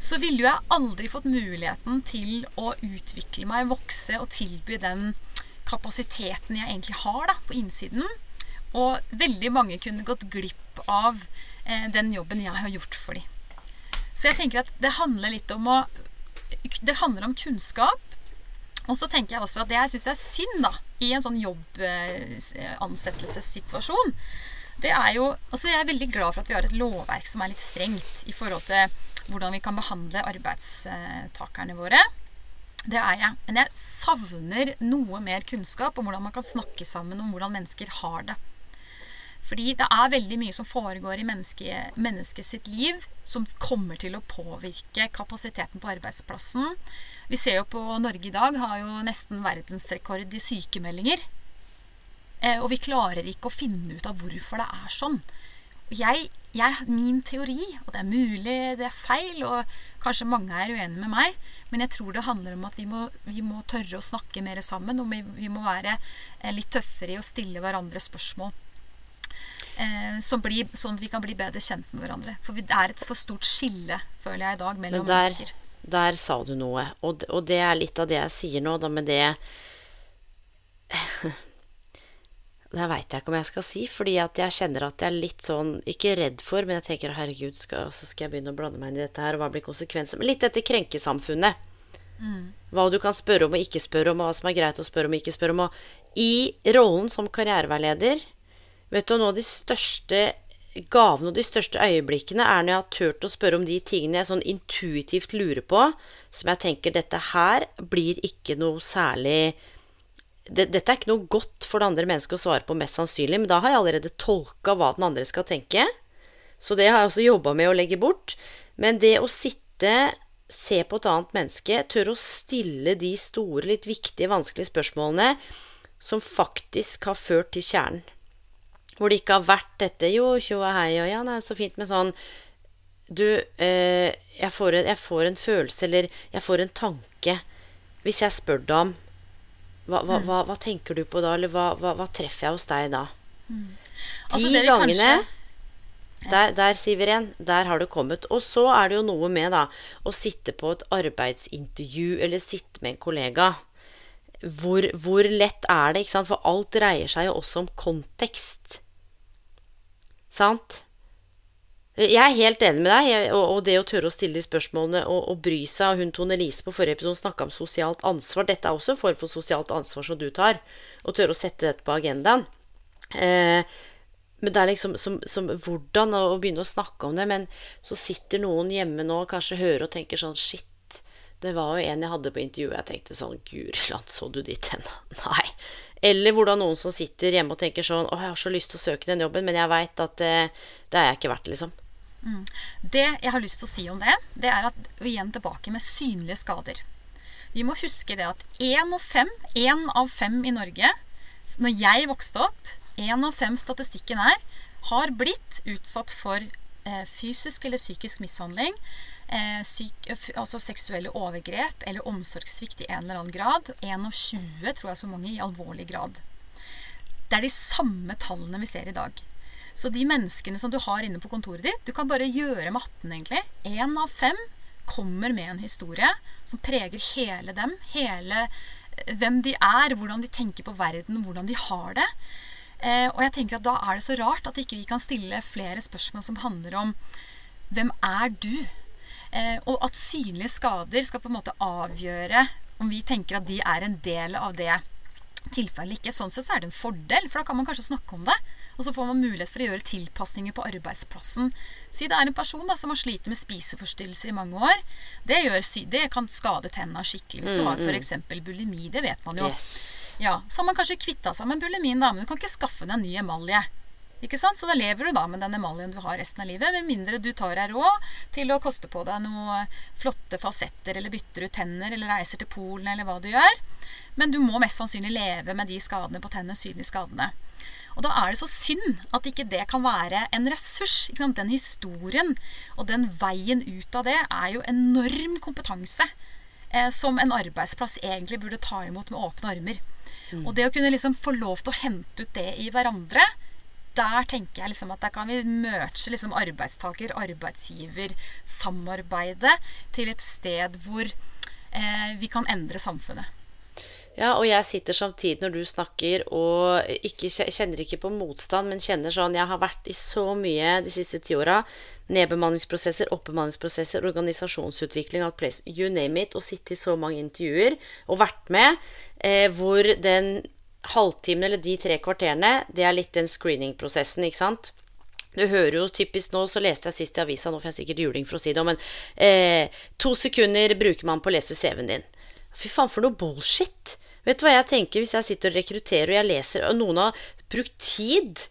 så ville jo jeg aldri fått muligheten til å utvikle meg, vokse og tilby den kapasiteten jeg egentlig har da, på innsiden. Og veldig mange kunne gått glipp av eh, den jobben jeg har gjort for dem. Så jeg tenker at det handler litt om å Det handler om kunnskap. Og så tenker jeg også at det jeg syns er synd da, i en sånn jobbansettelsessituasjon, det er jo Altså jeg er veldig glad for at vi har et lovverk som er litt strengt i forhold til hvordan vi kan behandle arbeidstakerne våre. Det er jeg. Men jeg savner noe mer kunnskap om hvordan man kan snakke sammen om hvordan mennesker har det. Fordi det er veldig mye som foregår i mennesket menneske sitt liv som kommer til å påvirke kapasiteten på arbeidsplassen. Vi ser jo på Norge i dag har jo nesten verdensrekord i sykemeldinger. Eh, og vi klarer ikke å finne ut av hvorfor det er sånn. Jeg, jeg, min teori, og det er mulig det er feil, og kanskje mange er uenige med meg, men jeg tror det handler om at vi må, vi må tørre å snakke mer sammen, og vi, vi må være eh, litt tøffere i å stille hverandre spørsmål. Eh, blir, sånn at vi kan bli bedre kjent med hverandre. For vi, det er et for stort skille, føler jeg i dag, mellom Men der, mennesker. Der sa du noe. Og, og det er litt av det jeg sier nå, da med det Det veit jeg ikke om jeg skal si, fordi at jeg kjenner at jeg er litt sånn Ikke redd for, men jeg tenker herregud, skal, så skal jeg begynne å blande meg inn i dette her, og hva blir konsekvensen? Men litt dette krenkesamfunnet. Mm. Hva du kan spørre om og ikke spørre om, og hva som er greit å spørre om og ikke spørre om. Og i rollen som karriereveileder Vet du, noe av de største gavene og de største øyeblikkene er når jeg har turt å spørre om de tingene jeg sånn intuitivt lurer på, som jeg tenker dette her blir ikke noe særlig det, Dette er ikke noe godt for det andre mennesket å svare på, mest sannsynlig, men da har jeg allerede tolka hva den andre skal tenke. Så det har jeg også jobba med å legge bort. Men det å sitte, se på et annet menneske, tørre å stille de store, litt viktige, vanskelige spørsmålene som faktisk har ført til kjernen hvor det ikke har vært dette Jo, tjo og hei og ja, det er så fint med sånn Du, eh, jeg, får en, jeg, får en, følelse, eller jeg får en tanke Hvis jeg spør deg om hva, hva, mm. hva, hva, tenker du på da, eller hva, treffer jeg hos deg da? Mm. Altså, De gangene kanskje... Der, der, sier vi igjen. Der har du kommet. Og så er det jo noe med da å sitte på et arbeidsintervju eller sitte med en kollega. Hvor, hvor lett er det? ikke sant? For alt dreier seg jo også om kontekst. Sant? Jeg er helt enig med deg, og, det å tørre å stille de spørsmålene og, og bry seg. og Hun Tone Lise på forrige episode snakka om sosialt ansvar. Dette er også en form for sosialt ansvar som du tar. Å tørre å sette dette på agendaen. Eh, men det er liksom som, som, hvordan å begynne å snakke om det. Men så sitter noen hjemme nå og kanskje hører og tenker sånn Shit, det var jo en jeg hadde på intervjuet. Jeg tenkte sånn Guri land, så du dit hen? Nei. Eller hvordan noen som sitter hjemme og tenker sånn Å, jeg har så lyst til å søke den jobben, men jeg veit at det, det, er jeg ikke verdt, liksom. Mm. Det jeg har lyst til å si om det, det er at vi igjen tilbake med synlige skader. Vi må huske det at én av fem, én av fem i Norge Når jeg vokste opp, én av fem statistikken er, har blitt utsatt for eh, fysisk eller psykisk mishandling eh, syk, altså seksuelle overgrep eller omsorgssvikt i en eller annen grad. Én av 20 tror jeg så mange i alvorlig grad. Det er de samme tallene vi ser i dag. Så de menneskene som du har inne på kontoret ditt, du kan bare gjøre matten, egentlig. Én av fem kommer med en historie som preger hele dem. Hele eh, hvem de er, hvordan de tenker på verden, hvordan de har det. Eh, og jeg tenker at da er det så rart at ikke vi kan stille flere spørsmål som handler om hvem er du? Eh, og at synlige skader skal på en måte avgjøre om vi tenker at de er en del av det tilfellet ikke. Sånn sett så er det en fordel, for da kan man kanskje snakke om det. Og så får man mulighet for å gjøre tilpasninger på arbeidsplassen. Si det er en person da, som har slitt med spiseforstyrrelser i mange år. Det, gjør, det kan skade tenna skikkelig. Hvis du har mm, f.eks. Mm. bulimi, det vet man jo. Yes. Ja, så har man kanskje kvitta seg med bulimien, da, men du kan ikke skaffe deg en ny emalje. Ikke sant? Så da lever du da med den emaljen du har resten av livet, med mindre du tar deg råd til å koste på deg noen flotte falsetter, eller bytter ut tenner, eller reiser til Polen, eller hva du gjør. Men du må mest sannsynlig leve med de skadene på tennene, synlige skadene. Og da er det så synd at ikke det kan være en ressurs. Den historien og den veien ut av det er jo enorm kompetanse eh, som en arbeidsplass egentlig burde ta imot med åpne armer. Mm. Og det å kunne liksom få lov til å hente ut det i hverandre, der tenker jeg liksom at der kan vi merge liksom arbeidstaker, arbeidsgiver, samarbeidet til et sted hvor eh, vi kan endre samfunnet. Ja, og jeg sitter samtidig når du snakker og ikke, kjenner ikke på motstand, men kjenner sånn Jeg har vært i så mye de siste ti åra. Nedbemanningsprosesser, oppbemanningsprosesser, organisasjonsutvikling, you name it. Og sitte i så mange intervjuer og vært med eh, hvor den halvtimen eller de tre kvarterene, det er litt den screening-prosessen, ikke sant? Du hører jo typisk nå, så leste jeg sist i avisa, nå får jeg sikkert juling for å si det, men eh, to sekunder bruker man på å lese CV-en din. Fy faen, for noe bullshit! Vet du hva jeg tenker hvis jeg sitter og rekrutterer, og jeg leser, og noen har brukt tid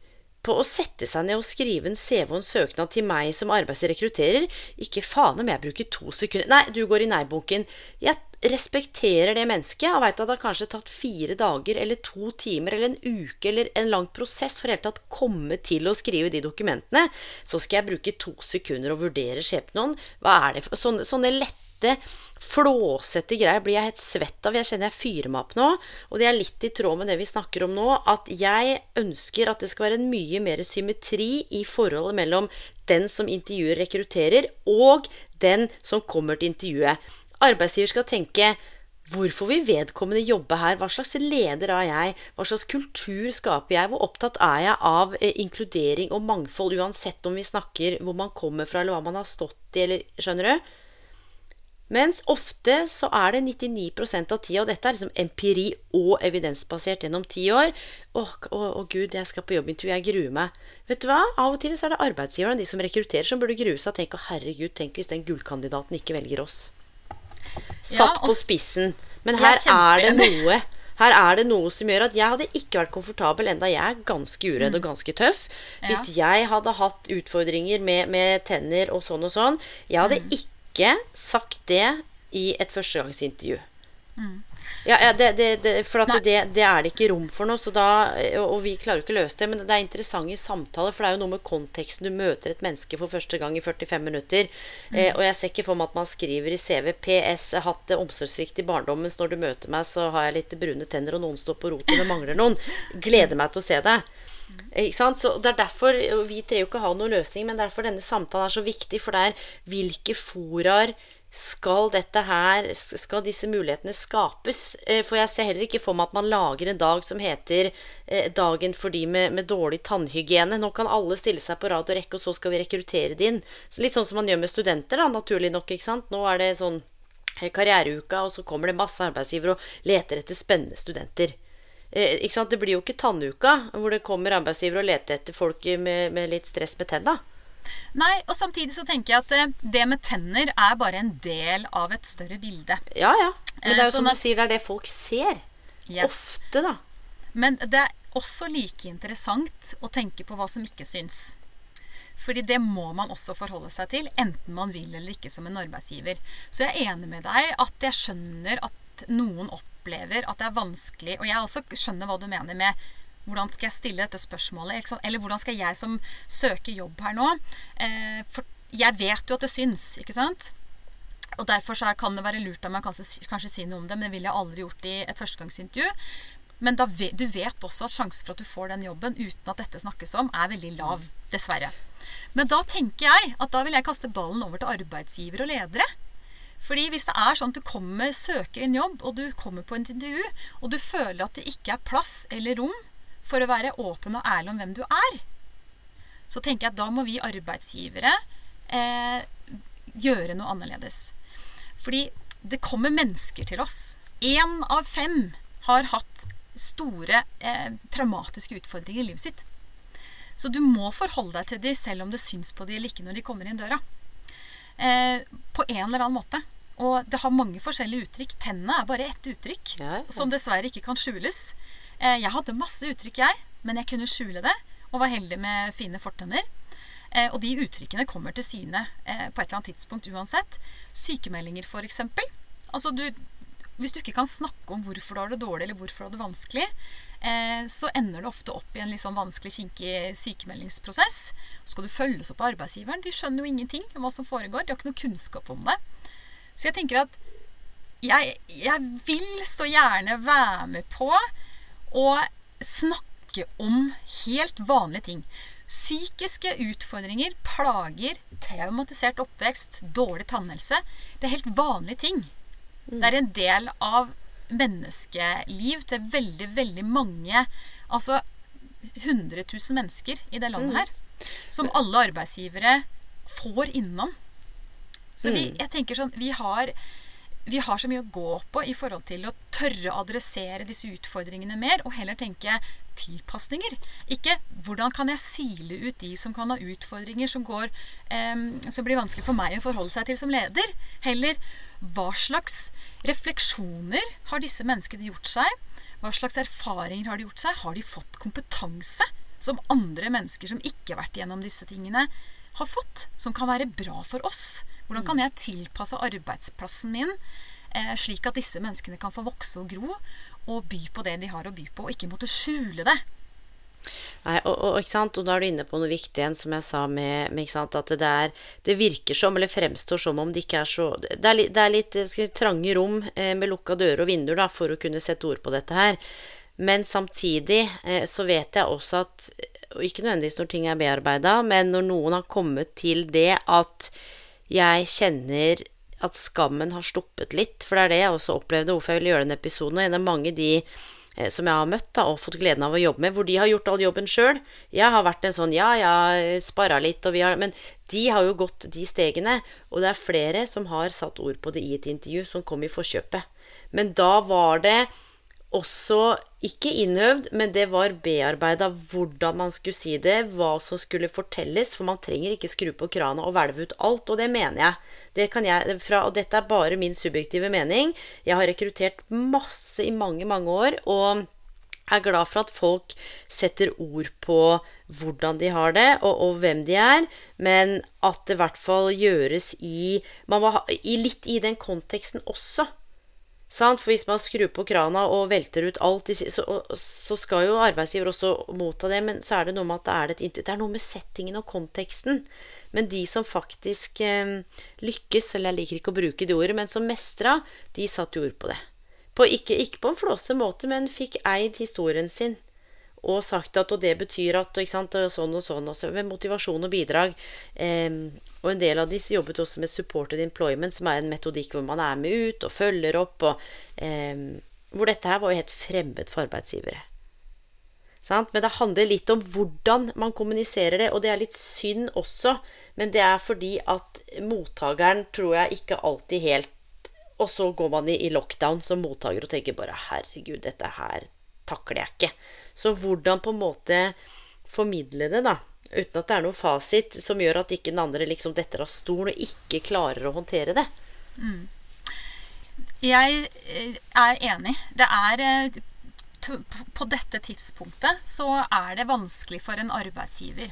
på å sette seg ned og skrive en CV og en søknad til meg som arbeidsrekrutterer? Ikke faen om jeg bruker to sekunder Nei, du går i nei-bunken. Jeg respekterer det mennesket og veit at det har kanskje tatt fire dager eller to timer eller en uke eller en lang prosess for hele tatt komme til å skrive de dokumentene, så skal jeg bruke to sekunder og vurdere skjebnen. Hva er det for sånne, sånne lette flåsete greier blir jeg helt svett av. Jeg kjenner jeg fyrer meg opp nå. Og det er litt i tråd med det vi snakker om nå, at jeg ønsker at det skal være en mye mer symmetri i forholdet mellom den som intervjuer rekrutterer, og den som kommer til intervjuet. arbeidsgiver skal tenke Hvorfor vil vedkommende jobbe her? Hva slags leder er jeg? Hva slags kultur skaper jeg? Hvor opptatt er jeg av eh, inkludering og mangfold, uansett om vi snakker hvor man kommer fra, eller hva man har stått i, eller Skjønner du? Mens ofte så er det 99% av tida, og dette er liksom empiri og evidensbasert gjennom ti år Å, å, å gud, jeg skal på jobbintervju, jeg gruer meg. Vet du hva? Av og til så er det arbeidsgiverne, de som rekrutterer, som burde grue seg og tenke å herregud, tenk hvis den gullkandidaten ikke velger oss. Satt Ja, på spissen. Men er her er det noe her er det noe som gjør at jeg hadde ikke vært komfortabel, enda jeg er ganske uredd og ganske tøff. Hvis jeg hadde hatt utfordringer med, med tenner og sånn og sånn. Jeg hadde ikke sagt det i et førstegangsintervju. Ja, ja, det, det, det, for at det, det er det ikke rom for nå, så da, og og vi klarer jo ikke å løse det. Men det er interessante samtaler, for det er jo noe med konteksten. Du møter et menneske for første gang i 45 minutter. Eh, og jeg ser ikke for meg at man skriver i CV PS jeg har hatt omsorgssvikt i barndommen, så når du møter meg, så har jeg litt brune tenner, og noen står på roten, det mangler noen. Gleder meg til å se deg. Så det er derfor, Vi trenger jo ikke ha noen løsning, men derfor denne samtalen er så viktig. For det er hvilke foraer skal dette her Skal disse mulighetene skapes? Eh, For jeg ser heller ikke for meg at man lager en dag som heter eh, Dagen for de med, med dårlig tannhygiene. Nå kan alle stille seg på rad og rekke, og så skal vi rekruttere de inn. Så litt sånn som man gjør med studenter, da, naturlig nok. ikke sant? Nå er det sånn eh, karriereuka, og så kommer det masse arbeidsgivere og leter etter spennende studenter. Eh, ikke sant? Det blir jo ikke tannuka, hvor det kommer arbeidsgivere og leter etter folk med, med litt stress med tenna. Nei, og samtidig så tenker jeg at eh, det med tenner er bare en del av et større bilde. Ja, ja. Men det er jo jo som sånn du sier, det er det folk ser. Yes. Ofte, da. Men det er også like interessant å tenke på hva som ikke syns. Fordi det må man også forholde seg til, enten man vil eller ikke som en arbeidsgiver. Så jeg er enig med deg at jeg skjønner at noen opplever at det er vanskelig Og jeg også skjønner hva du mener med hvordan skal jeg stille dette spørsmålet? Eller hvordan skal jeg som søker jobb her nå eh, For jeg vet jo at det syns, ikke sant? Og derfor er, kan det være lurt av meg kanskje, si- kanskje si noe om det, men det ville jeg aldri gjort i et førstegangsintervju. Men da du vet også at sjansen for at du får den jobben uten at dette snakkes om, er veldig lav. Dessverre. Men da tenker jeg at da vil jeg kaste ballen over til arbeidsgivere og ledere. Fordi hvis det er sånn at du kommer, søker en jobb, og du kommer på en intervju, og du føler at det ikke er plass eller rom for å være åpen og ærlig om hvem du er, så tenker jeg at da må vi arbeidsgivere eh, gjøre noe annerledes. Fordi det kommer mennesker til oss. Én av fem har hatt store eh, traumatiske utfordringer i livet sitt. Så du må forholde deg til dem selv om det syns på dem eller ikke når de kommer inn døra. Eh, på en eller annen måte. Og det har mange forskjellige uttrykk. Tennene er bare ett uttrykk, Ja, ja. som dessverre ikke kan skjules. Eh, jeg hadde masse uttrykk, jeg, men jeg kunne skjule det, og var heldig med fine fortenner. Eh, og de uttrykkene kommer til syne eh, på et eller annet tidspunkt uansett. Sykemeldinger, f.eks. Altså, du, hvis du ikke kan snakke om hvorfor du har det dårlig, eller hvorfor du har det vanskelig, eh, så ender det ofte opp i en litt sånn vanskelig, kinkig sykemeldingsprosess. Så skal du følges opp av arbeidsgiveren. De skjønner jo ingenting om hva som foregår. De har ikke noe kunnskap om det. Så jeg tenker at jeg, jeg vil så gjerne være med på å snakke om helt vanlige ting. Psykiske utfordringer, plager, traumatisert oppvekst, dårlig tannhelse. Det er helt vanlige ting. Det er en del av menneskeliv til veldig, veldig mange Altså 100 000 mennesker i det landet her. Som alle arbeidsgivere får innom. Så vi, jeg tenker sånn Vi har vi har så mye å gå på i forhold til å tørre å adressere disse utfordringene mer, og heller tenke tilpasninger. Ikke 'hvordan kan jeg sile ut de som kan ha utfordringer som, går, em, som blir vanskelig for meg å forholde seg til som leder'. Heller hva slags refleksjoner har disse menneskene gjort seg? Hva slags erfaringer har de gjort seg? Har de fått kompetanse som andre mennesker som ikke har vært igjennom disse tingene, har fått? Som kan være bra for oss? Hvordan kan jeg tilpasse arbeidsplassen min eh, slik at disse menneskene kan få vokse og gro og by på det de har å by på, og ikke måtte skjule det? Nei, og, og, ikke sant? og da er du inne på noe viktig igjen, som jeg sa med, med sant? at det, er, det virker som, eller fremstår som om det ikke er så Det er, litt- det er litt si, trange rom eh, med lukka dører og vinduer da, for å kunne sette ord på dette her. Men samtidig eh, så vet jeg også at og Ikke nødvendigvis når ting er bearbeida, men når noen har kommet til det at jeg kjenner at skammen har stoppet litt. For det er det jeg også opplevde, hvorfor jeg ville gjøre denne episoden. Og en av mange de eh, som jeg har møtt da, og fått gleden av å jobbe med, hvor de har gjort all jobben sjøl. Jeg har vært en sånn ja, ja, sparra litt, og vi har Men de har jo gått de stegene. Og det er flere som har satt ord på det i et intervju, som kom i forkjøpet. Men da var det også ikke innøvd, men det var bearbeida hvordan man skulle si det, hva som skulle fortelles, for man trenger ikke skru på krana og hvelve ut alt, og det mener jeg. Det jeg fra, og dette er bare min subjektive mening. Jeg har rekruttert masse i mange, mange år, og er glad for at folk setter ord på hvordan de har det, og, og hvem de er, men at det i hvert fall gjøres i, man ha, i litt i den konteksten også. Sant? For hvis man skrur på krana og velter ut alt, så, så, skal jo arbeidsgiver også motta det. Men så er det noe med at det er, et, det er noe med settingen og konteksten. Men de som faktisk eh, lykkes, eller jeg liker ikke å bruke det ordet, men som mestra, de satte ord på det. På, ikke, ikke på en flåsete måte, men fikk eid historien sin og sagt at og det betyr at og sant, sånn og sånn. Også, med motivasjon og bidrag. Eh, og en del av disse jobbet også med supported employment, som er en metodikk hvor man er med ut og følger opp. Og, eh, hvor dette her var jo helt fremmed for arbeidsgivere. Sant? Men det handler litt om hvordan man kommuniserer det, og det er litt synd også. Men det er fordi at mottakeren tror jeg ikke alltid helt Og så går man i, i lockdown som mottaker og tenker bare 'herregud, dette her takler jeg ikke'. Så hvordan på en måte formidle det, da, uten at det er noen fasit som gjør at ikke den andre liksom detter av stolen og ikke klarer å håndtere det. Mm. Jeg eh, er enig. Det er eh, På dette tidspunktet så er det vanskelig for en arbeidsgiver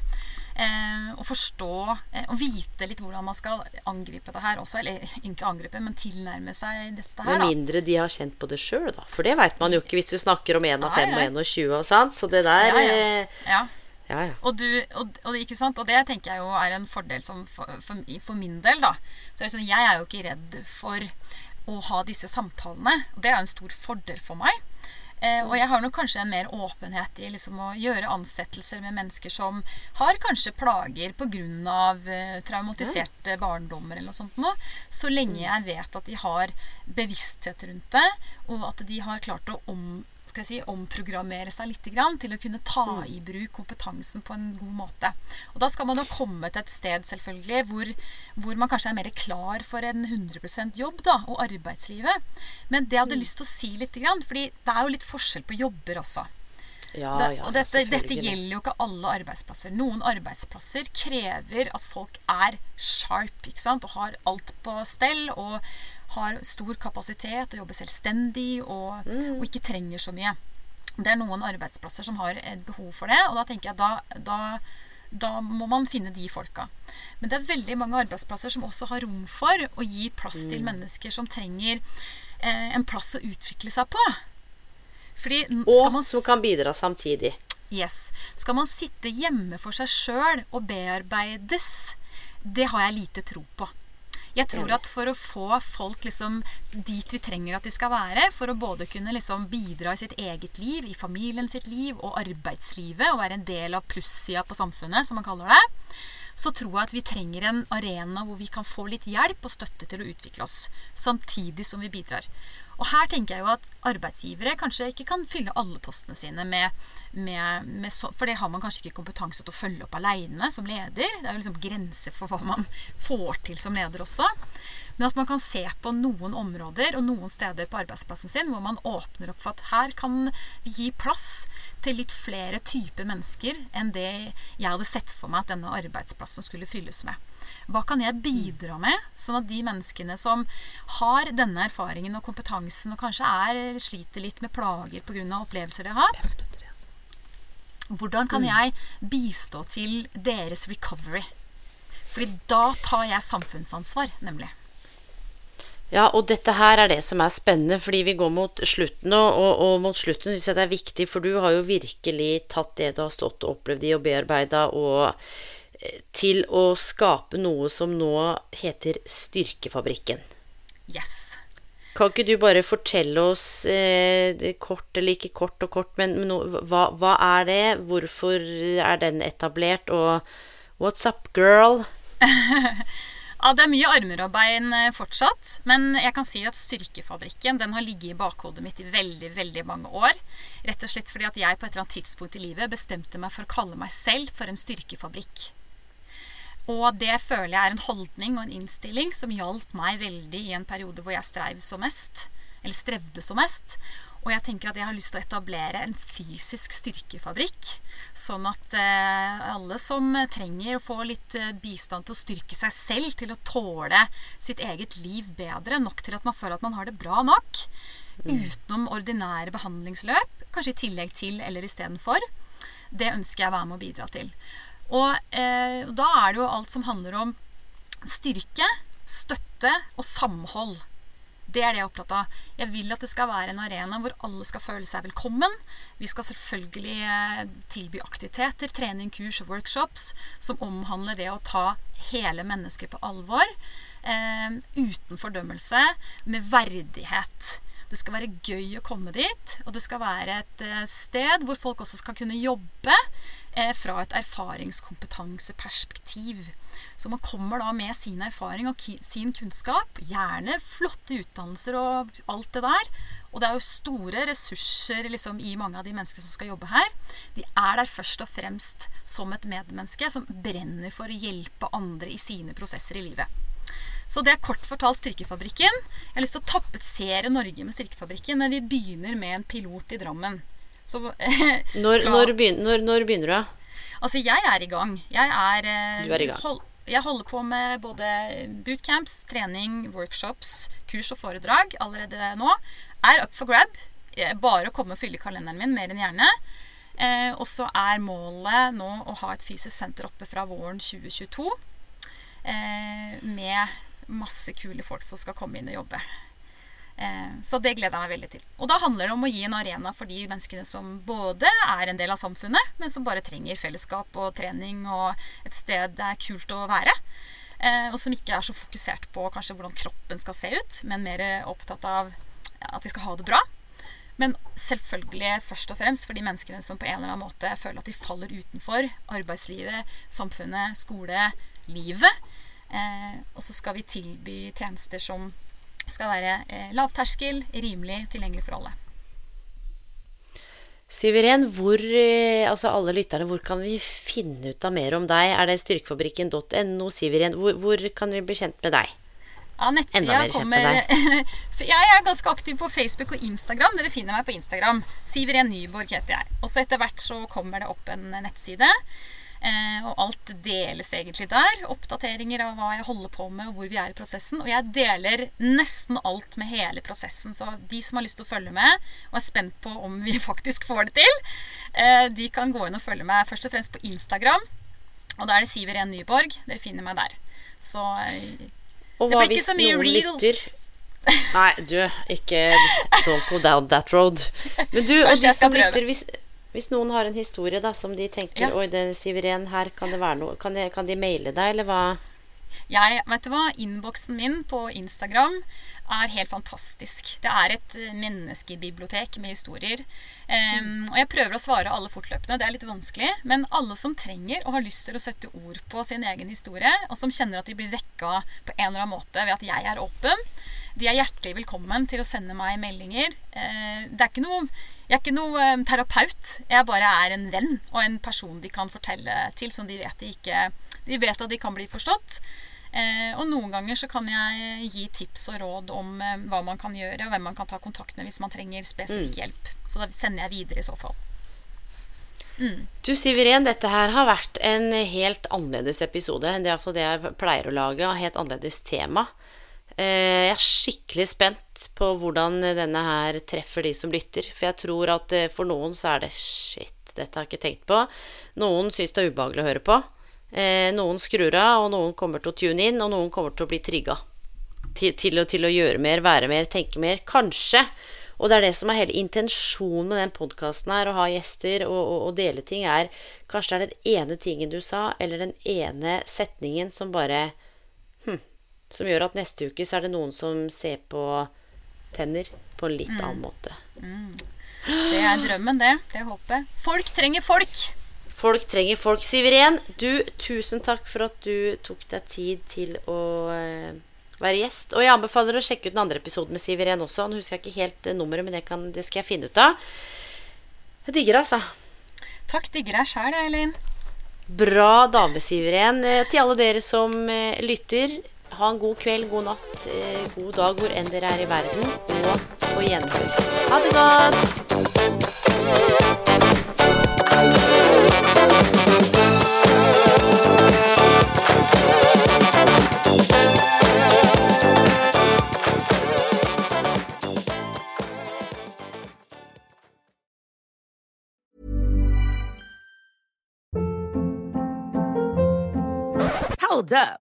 eh, å forstå eh, og vite litt hvordan man skal angripe det her også. Eller ikke angripe, men tilnærme seg dette her. Med mindre de har kjent på det sjøl, da. For det veit man jo ikke hvis du snakker om 1 av 5 og 21 og sånn. Så det der ja, ja. Eh, ja. Ja, ja. Og, du, og, og, og det tenker jeg jo er en fordel som for, for, for min del. da. Så er sånn, Jeg er jo ikke redd for å ha disse samtalene. Og det er jo en stor fordel for meg. Eh, og jeg har nok kanskje en mer åpenhet i liksom å gjøre ansettelser med mennesker som har kanskje plager pga. Eh, traumatiserte mm. barndommer eller noe sånt noe. Så lenge jeg vet at de har bevissthet rundt det, og at de har klart å om skal jeg si, omprogrammere seg litt til å kunne ta mm. i bruk kompetansen på en god måte. Og Da skal man jo komme til et sted selvfølgelig hvor, hvor man kanskje er mer klar for en 100% jobb da, og arbeidslivet. Men det jeg hadde mm. lyst til å si litt, fordi det er jo litt forskjell på jobber også. Ja, ja, og dette, dette, gjelder jo ikke alle arbeidsplasser. Noen arbeidsplasser krever at folk er sharp ikke sant? og har alt på stell. og har stor kapasitet og jobber selvstendig og, mm. og, ikke trenger så mye. Det er noen arbeidsplasser som har et behov for det, og da tenker jeg da, da, da må man finne de folka. Men det er veldig mange arbeidsplasser som også har rom for å gi plass mm. til mennesker som trenger eh, en plass å utvikle seg på. Fordi, og som kan bidra samtidig. Yes. Skal man sitte hjemme for seg sjøl og bearbeides, det har jeg lite tro på. Jeg tror at for å få folk liksom dit vi trenger at de skal være, for å både kunne liksom bidra i sitt eget liv, i familien sitt liv og arbeidslivet, og være en del av plussida på samfunnet, som man kaller det, så tror jeg at vi trenger en arena hvor vi kan få litt hjelp og støtte til å utvikle oss, samtidig som vi bidrar. Og her tenker jeg jo at arbeidsgivere kanskje ikke kan fylle alle postene sine med, med, med så, For det har man kanskje ikke kompetanse til å følge opp aleine som leder. Det er jo liksom grenser for hva man får til som leder også. Men at man kan se på noen områder og noen steder på arbeidsplassen sin hvor man åpner opp for at her kan vi gi plass til litt flere typer mennesker enn det jeg hadde sett for meg at denne arbeidsplassen skulle fylles med. Hva kan jeg bidra med, sånn at de menneskene som har denne erfaringen og kompetansen, og kanskje er, sliter litt med plager pga. opplevelser de har hatt Hvordan kan mm. jeg bistå til deres recovery? Fordi da tar jeg samfunnsansvar, nemlig. Ja, og dette her er det som er spennende, fordi vi går mot slutten, og, og, og mot slutten syns jeg det er viktig, for du har jo virkelig tatt det du har stått og opplevd i og bearbeida, og til å skape noe som nå heter Styrkefabrikken. Yes. Kan ikke du bare fortelle oss eh, kort, eller ikke kort og kort, men, men hva, hva, er det? Hvorfor er den etablert? Og what's up, girl? Ja, Det er mye armer og bein eh, fortsatt. Men jeg kan si at Styrkefabrikken den har ligget i bakhodet mitt i veldig veldig mange år. Rett og slett fordi at jeg på et eller annet tidspunkt i livet bestemte meg for å kalle meg selv for en styrkefabrikk. Og det føler jeg er en holdning og en innstilling som hjalp meg veldig i en periode hvor jeg streiv som mest. Eller strevde som mest. Og jeg tenker at jeg har lyst til å etablere en fysisk styrkefabrikk. Sånn at eh, alle som trenger å få litt eh, bistand til å styrke seg selv, til å tåle sitt eget liv bedre, nok til at man føler at man har det bra nok, mm. utenom ordinære behandlingsløp, kanskje i tillegg til eller istedenfor, det ønsker jeg å være med å bidra til. Og eh, da er det jo alt som handler om styrke, støtte og samhold. Det er det jeg er opptatt av. Jeg vil at det skal være en arena hvor alle skal føle seg velkommen. Vi skal selvfølgelig eh, tilby aktiviteter, trening, kurs og workshops som omhandler det å ta hele mennesket på alvor. Eh, uten fordømmelse, med verdighet. Det skal være gøy å komme dit, og det skal være et eh, sted hvor folk også skal kunne jobbe fra et erfaringskompetanseperspektiv. Så man kommer da med sin erfaring og sin kunnskap, gjerne flotte utdannelser og alt det der. Og det er jo store ressurser liksom, i mange av de menneskene som skal jobbe her. De er der først og fremst som et medmenneske som brenner for å hjelpe andre i sine prosesser i livet. Så det er kort fortalt Styrkefabrikken. Jeg har lyst til å tapetsere Norge med Styrkefabrikken, men vi begynner med en pilot i Drammen. Så, når, når, begynner, når, når, begynner, du? Altså, jeg er i gang. Jeg er, eh, du er i gang. Hold, jeg holder på med både bootcamps, trening, workshops, kurs og foredrag allerede nå. Er up for grab. Bare å komme og fylle kalenderen min mer enn gjerne. Eh, og så er målet nå å ha et fysisk senter oppe fra våren 2022. Eh, med masse kule folk som skal komme inn og jobbe. Eh, så det gleder jeg meg veldig til. Og da handler det om å gi en arena for de menneskene som både er en del av samfunnet, men som bare trenger fellesskap og trening og et sted det er kult å være. Eh, og som ikke er så fokusert på kanskje hvordan kroppen skal se ut, men mer opptatt av at vi skal ha det bra. Men selvfølgelig først og fremst for de menneskene som på en eller annen måte føler at de faller utenfor arbeidslivet, samfunnet, skole, livet. Eh, og så skal vi tilby tjenester som skal være eh, lavterskel, rimelig, tilgjengelig for alle. Siveren, hvor, eh, altså alle lytterne, hvor kan vi finne ut av mer om deg? Er det styrkefabrikken.no, Siveren, Hvor, hvor, kan vi bli kjent med deg? Ja, nettsida kommer Jeg er ganske aktiv på Facebook og Instagram. Dere finner meg på Instagram. Siveren Nyborg heter jeg. Og så etter hvert så kommer det opp en nettside Eh, og alt deles egentlig der. Oppdateringer av hva jeg holder på med, og hvor vi er i prosessen. Og jeg deler nesten alt med hele prosessen. Så de som har lyst til å følge med, og er spent på om vi faktisk får det til, eh, de kan gå inn og følge meg først og fremst på Instagram. Og da er det Siver N. Nyborg. Dere finner meg der. Så eh, det blir ikke så mye reels. Lytter? Nei, du, ikke Don't go down that road. Men du, og de som lytter hvis hvis noen har en historie da, som de tenker ja. Oi, det Siveren, her kan det være noe Kan de, kan de maile deg, eller hva? Jeg, vet du hva, Innboksen min på Instagram er helt fantastisk. Det er et eh, menneskebibliotek med historier. Um, og jeg prøver å svare alle fortløpende. Det er litt vanskelig. Men alle som trenger og har lyst til å sette ord på sin egen historie, og som kjenner at de blir vekka på en eller annen måte ved at jeg er åpen, de er hjertelig velkommen til å sende meg meldinger. Uh, det er ikke noe jeg er ikke noe um, terapeut. Jeg bare er en venn og en person de kan fortelle til, som de vet de ikke De vet at de kan bli forstått. Eh, og noen ganger så kan jeg gi tips og råd om eh, hva man kan gjøre, og hvem man kan ta kontakt med hvis man trenger spesifikk mm. hjelp. Så da sender jeg videre i så fall. Mm. Du Siveren, dette her har vært en helt annerledes episode enn det, det jeg pleier å lage. Helt annerledes tema. Eh, jeg er skikkelig spent på hvordan denne her treffer de som lytter. For jeg tror at eh, for noen så er det shit, dette har jeg ikke tenkt på. Noen syns det er ubehagelig å høre på. Eh, noen skrur av, og noen kommer til å tune inn, og noen kommer til å bli trigga. Til, til, til, å gjøre mer, være mer, tenke mer. Kanskje. Og det er det som er hele intensjonen med den podkasten her, å ha gjester og, og, og, dele ting, er Kanskje det er den ene tingen du sa, eller den ene setningen som bare som gjør at neste uke så er det noen som ser på tenner på en litt mm. annen måte. Mm. Det er drømmen, det. Det er håpet. Folk trenger folk. Folk trenger folk. Siveren, du, tusen takk for at du tok deg tid til å eh, være gjest. Og jeg anbefaler å sjekke ut den andre episoden med Siveren også. Nå husker jeg ikke helt eh, nummeret, men det, kan, det skal jeg finne ut av. Jeg digger det, altså. Takk, digger deg sjæl, Eileen. Bra dame, Siveren. Eh, til alle dere som lytter, ha en god kveld, god natt, eh, god dag hvor enn dere er i verden. Og på gjenhør. Ha det godt! Hold up.